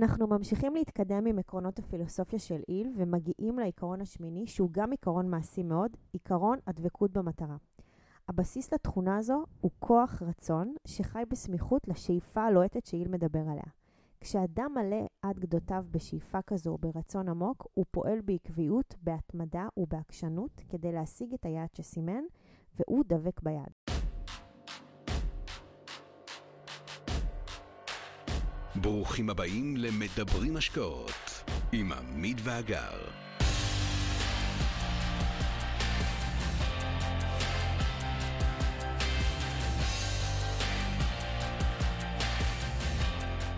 אנחנו ממשיכים להתקדם עם עקרונות הפילוסופיה של איל ומגיעים לעיקרון השמיני שהוא גם עיקרון מעשי מאוד, עיקרון הדבקות במטרה. הבסיס לתכונה הזו הוא כוח רצון שחי בסמיכות לשאיפה הלוהטת שאיל מדבר עליה. כשאדם מלא עד גדותיו בשאיפה כזו ברצון עמוק, הוא פועל בעקביות, בהתמדה ובעקשנות כדי להשיג את היעד שסימן, והוא דבק ביעד. ברוכים הבאים למדברים השקעות עם עמית ואגר.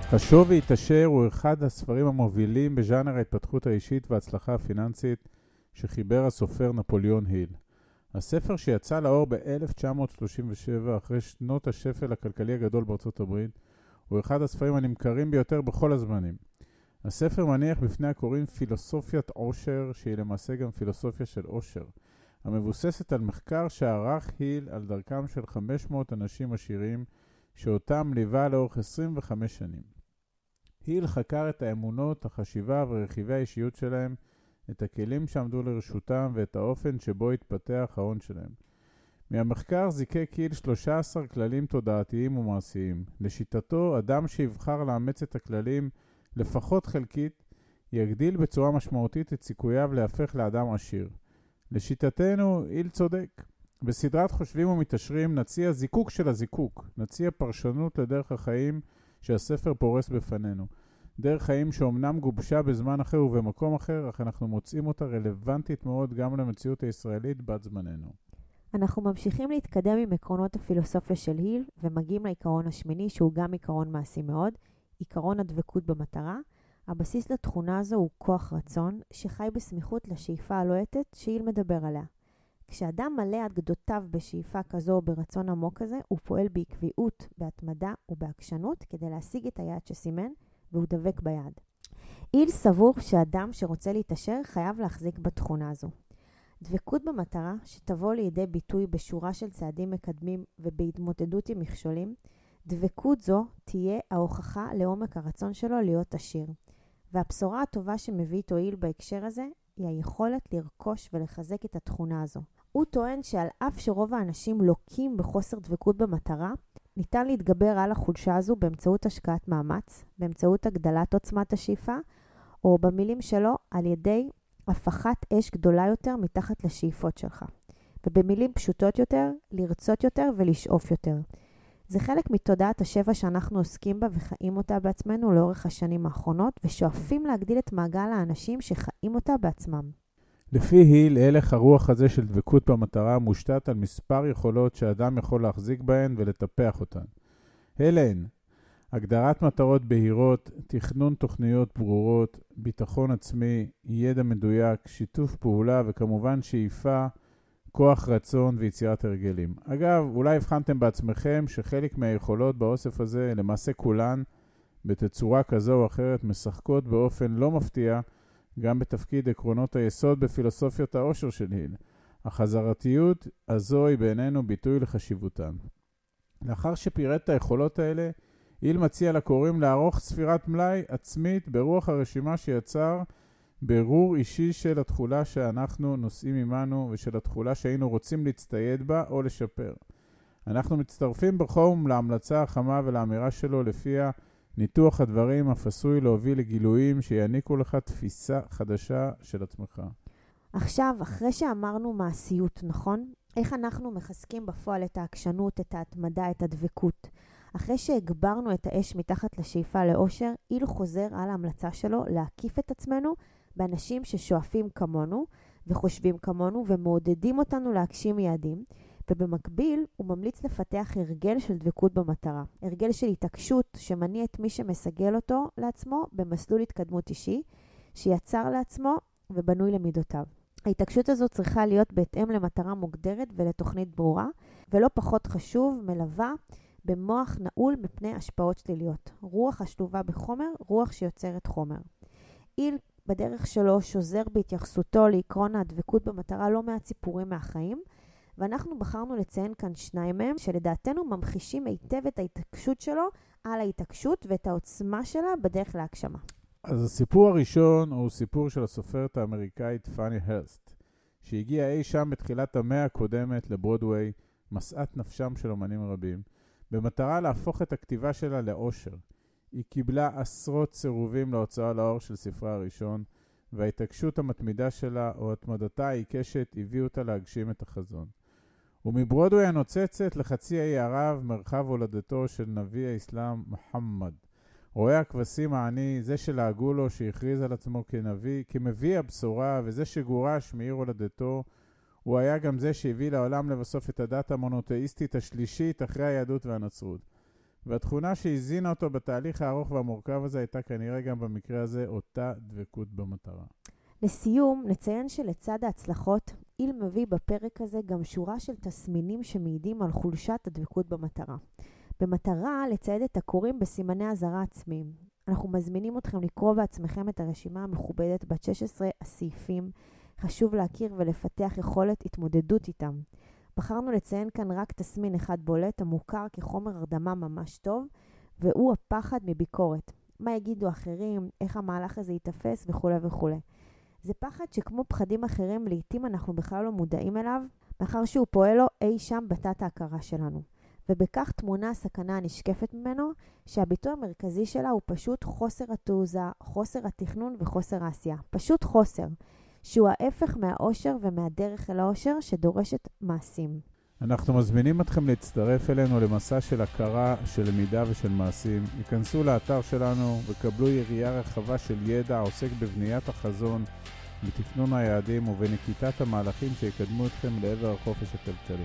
חשוב והתעשר הוא אחד הספרים המובילים בז'אנר ההתפתחות האישית וההצלחה הפיננסית שחיבר הסופר נפוליאון היל. הספר שיצא לאור ב-1937 אחרי שנות השפל הכלכלי הגדול בארצות הברית הוא אחד הספרים הנמכרים ביותר בכל הזמנים. הספר מניח בפני הקוראים פילוסופיית עושר, שהיא למעשה גם פילוסופיה של עושר, המבוססת על מחקר שערך היל על דרכם של 500 אנשים עשירים, שאותם ליווה לאורך 25 שנים. היל חקר את האמונות, החשיבה ורכיבי האישיות שלהם, את הכלים שעמדו לרשותם ואת האופן שבו התפתח ההון שלהם. מהמחקר זיקק קיל 13 כללים תודעתיים ומעשיים. לשיטתו, אדם שיבחר לאמץ את הכללים לפחות חלקית, יגדיל בצורה משמעותית את סיכוייו להפך לאדם עשיר. לשיטתנו, איל צודק. בסדרת חושבים ומתעשרים נציע זיקוק של הזיקוק, נציע פרשנות לדרך החיים שהספר פורס בפנינו. דרך חיים שאומנם גובשה בזמן אחר ובמקום אחר, אך אנחנו מוצאים אותה רלוונטית מאוד גם למציאות הישראלית בת זמננו. אנחנו ממשיכים להתקדם עם עקרונות הפילוסופיה של היל ומגיעים לעיקרון השמיני שהוא גם עיקרון מעשי מאוד, עיקרון הדבקות במטרה. הבסיס לתכונה הזו הוא כוח רצון שחי בסמיכות לשאיפה הלוהטת שהיל מדבר עליה. כשאדם מלא עד גדותיו בשאיפה כזו או ברצון עמוק כזה, הוא פועל בעקביות, בהתמדה ובעקשנות כדי להשיג את היעד שסימן, והוא דבק ביעד. איל סבור שאדם שרוצה להתעשר חייב להחזיק בתכונה הזו. דבקות במטרה שתבוא לידי ביטוי בשורה של צעדים מקדמים ובהתמודדות עם מכשולים, דבקות זו תהיה ההוכחה לעומק הרצון שלו להיות עשיר. והבשורה הטובה שמביא תועיל בהקשר הזה היא היכולת לרכוש ולחזק את התכונה הזו. הוא טוען שעל אף שרוב האנשים לוקים בחוסר דבקות במטרה, ניתן להתגבר על החולשה הזו באמצעות השקעת מאמץ, באמצעות הגדלת עוצמת השאיפה, או במילים שלו, על ידי הפחת אש גדולה יותר מתחת לשאיפות שלך. ובמילים פשוטות יותר, לרצות יותר ולשאוף יותר. זה חלק מתודעת השבע שאנחנו עוסקים בה וחיים אותה בעצמנו לאורך השנים האחרונות, ושואפים להגדיל את מעגל האנשים שחיים אותה בעצמם. לפי היל, הלך הרוח הזה של דבקות במטרה מושתת על מספר יכולות שאדם יכול להחזיק בהן ולטפח אותן. אלה הן הגדרת מטרות בהירות, תכנון תוכניות ברורות, ביטחון עצמי, ידע מדויק, שיתוף פעולה וכמובן שאיפה, כוח רצון ויצירת הרגלים. אגב, אולי הבחנתם בעצמכם שחלק מהיכולות באוסף הזה, למעשה כולן, בתצורה כזו או אחרת, משחקות באופן לא מפתיע גם בתפקיד עקרונות היסוד בפילוסופיות העושר של היל. החזרתיות הזו היא בעינינו ביטוי לחשיבותן. לאחר שפירט את היכולות האלה, היל מציע לקוראים לערוך ספירת מלאי עצמית ברוח הרשימה שיצר ברור אישי של התכולה שאנחנו נושאים עמנו ושל התכולה שהיינו רוצים להצטייד בה או לשפר. אנחנו מצטרפים בחום להמלצה החמה ולאמירה שלו לפיה ניתוח הדברים אף עשוי להוביל לגילויים שיעניקו לך תפיסה חדשה של עצמך. עכשיו, אחרי שאמרנו מעשיות, נכון? איך אנחנו מחזקים בפועל את העקשנות, את ההתמדה, את הדבקות. אחרי שהגברנו את האש מתחת לשאיפה לאושר, איל חוזר על ההמלצה שלו להקיף את עצמנו באנשים ששואפים כמונו וחושבים כמונו ומעודדים אותנו להגשים יעדים, ובמקביל הוא ממליץ לפתח הרגל של דבקות במטרה. הרגל של התעקשות שמניע את מי שמסגל אותו לעצמו במסלול התקדמות אישי, שיצר לעצמו ובנוי למידותיו. ההתעקשות הזו צריכה להיות בהתאם למטרה מוגדרת ולתוכנית ברורה, ולא פחות חשוב, מלווה במוח נעול מפני השפעות שליליות. רוח השלובה בחומר, רוח שיוצרת חומר. איל בדרך שלו שוזר בהתייחסותו לעקרון הדבקות במטרה לא מעט סיפורים מהחיים, ואנחנו בחרנו לציין כאן שניים מהם, שלדעתנו ממחישים היטב את ההתעקשות שלו על ההתעקשות ואת העוצמה שלה בדרך להגשמה. אז הסיפור הראשון הוא סיפור של הסופרת האמריקאית פאני הרסט, שהגיעה אי שם בתחילת המאה הקודמת לברודוויי, משאת נפשם של אמנים רבים, במטרה להפוך את הכתיבה שלה לאושר. היא קיבלה עשרות סירובים להוצאה לאור של ספרה הראשון, וההתעקשות המתמידה שלה או התמדתה העיקשת הביאו אותה להגשים את החזון. ומברודווי הנוצצת לחצי האי ערב, מרחב הולדתו של נביא האסלאם מוחמד. רועה הכבשים העני, זה שלעגו לו, שהכריז על עצמו כנביא, כמביא הבשורה, וזה שגורש מעיר הולדתו, הוא היה גם זה שהביא לעולם לבסוף את הדת המונותאיסטית השלישית אחרי היהדות והנצרות. והתכונה שהזינה אותו בתהליך הארוך והמורכב הזה הייתה כנראה גם במקרה הזה אותה דבקות במטרה. לסיום, נציין שלצד ההצלחות, איל מביא בפרק הזה גם שורה של תסמינים שמעידים על חולשת הדבקות במטרה. במטרה לצייד את הקוראים בסימני אזהרה עצמיים. אנחנו מזמינים אתכם לקרוא בעצמכם את הרשימה המכובדת בת 16 הסעיפים. חשוב להכיר ולפתח יכולת התמודדות איתם. בחרנו לציין כאן רק תסמין אחד בולט, המוכר כחומר הרדמה ממש טוב, והוא הפחד מביקורת. מה יגידו אחרים, איך המהלך הזה ייתפס וכולי וכולי. זה פחד שכמו פחדים אחרים, לעתים אנחנו בכלל לא מודעים אליו, מאחר שהוא פועל לו אי שם בתת ההכרה שלנו. ובכך תמונה הסכנה הנשקפת ממנו, שהביטוי המרכזי שלה הוא פשוט חוסר התעוזה, חוסר התכנון וחוסר העשייה. פשוט חוסר, שהוא ההפך מהאושר ומהדרך אל האושר שדורשת מעשים. אנחנו מזמינים אתכם להצטרף אלינו למסע של הכרה, של למידה ושל מעשים. היכנסו לאתר שלנו וקבלו יריעה רחבה של ידע העוסק בבניית החזון, בתכנון היעדים ובנקיטת המהלכים שיקדמו אתכם לעבר החופש הכלכלי.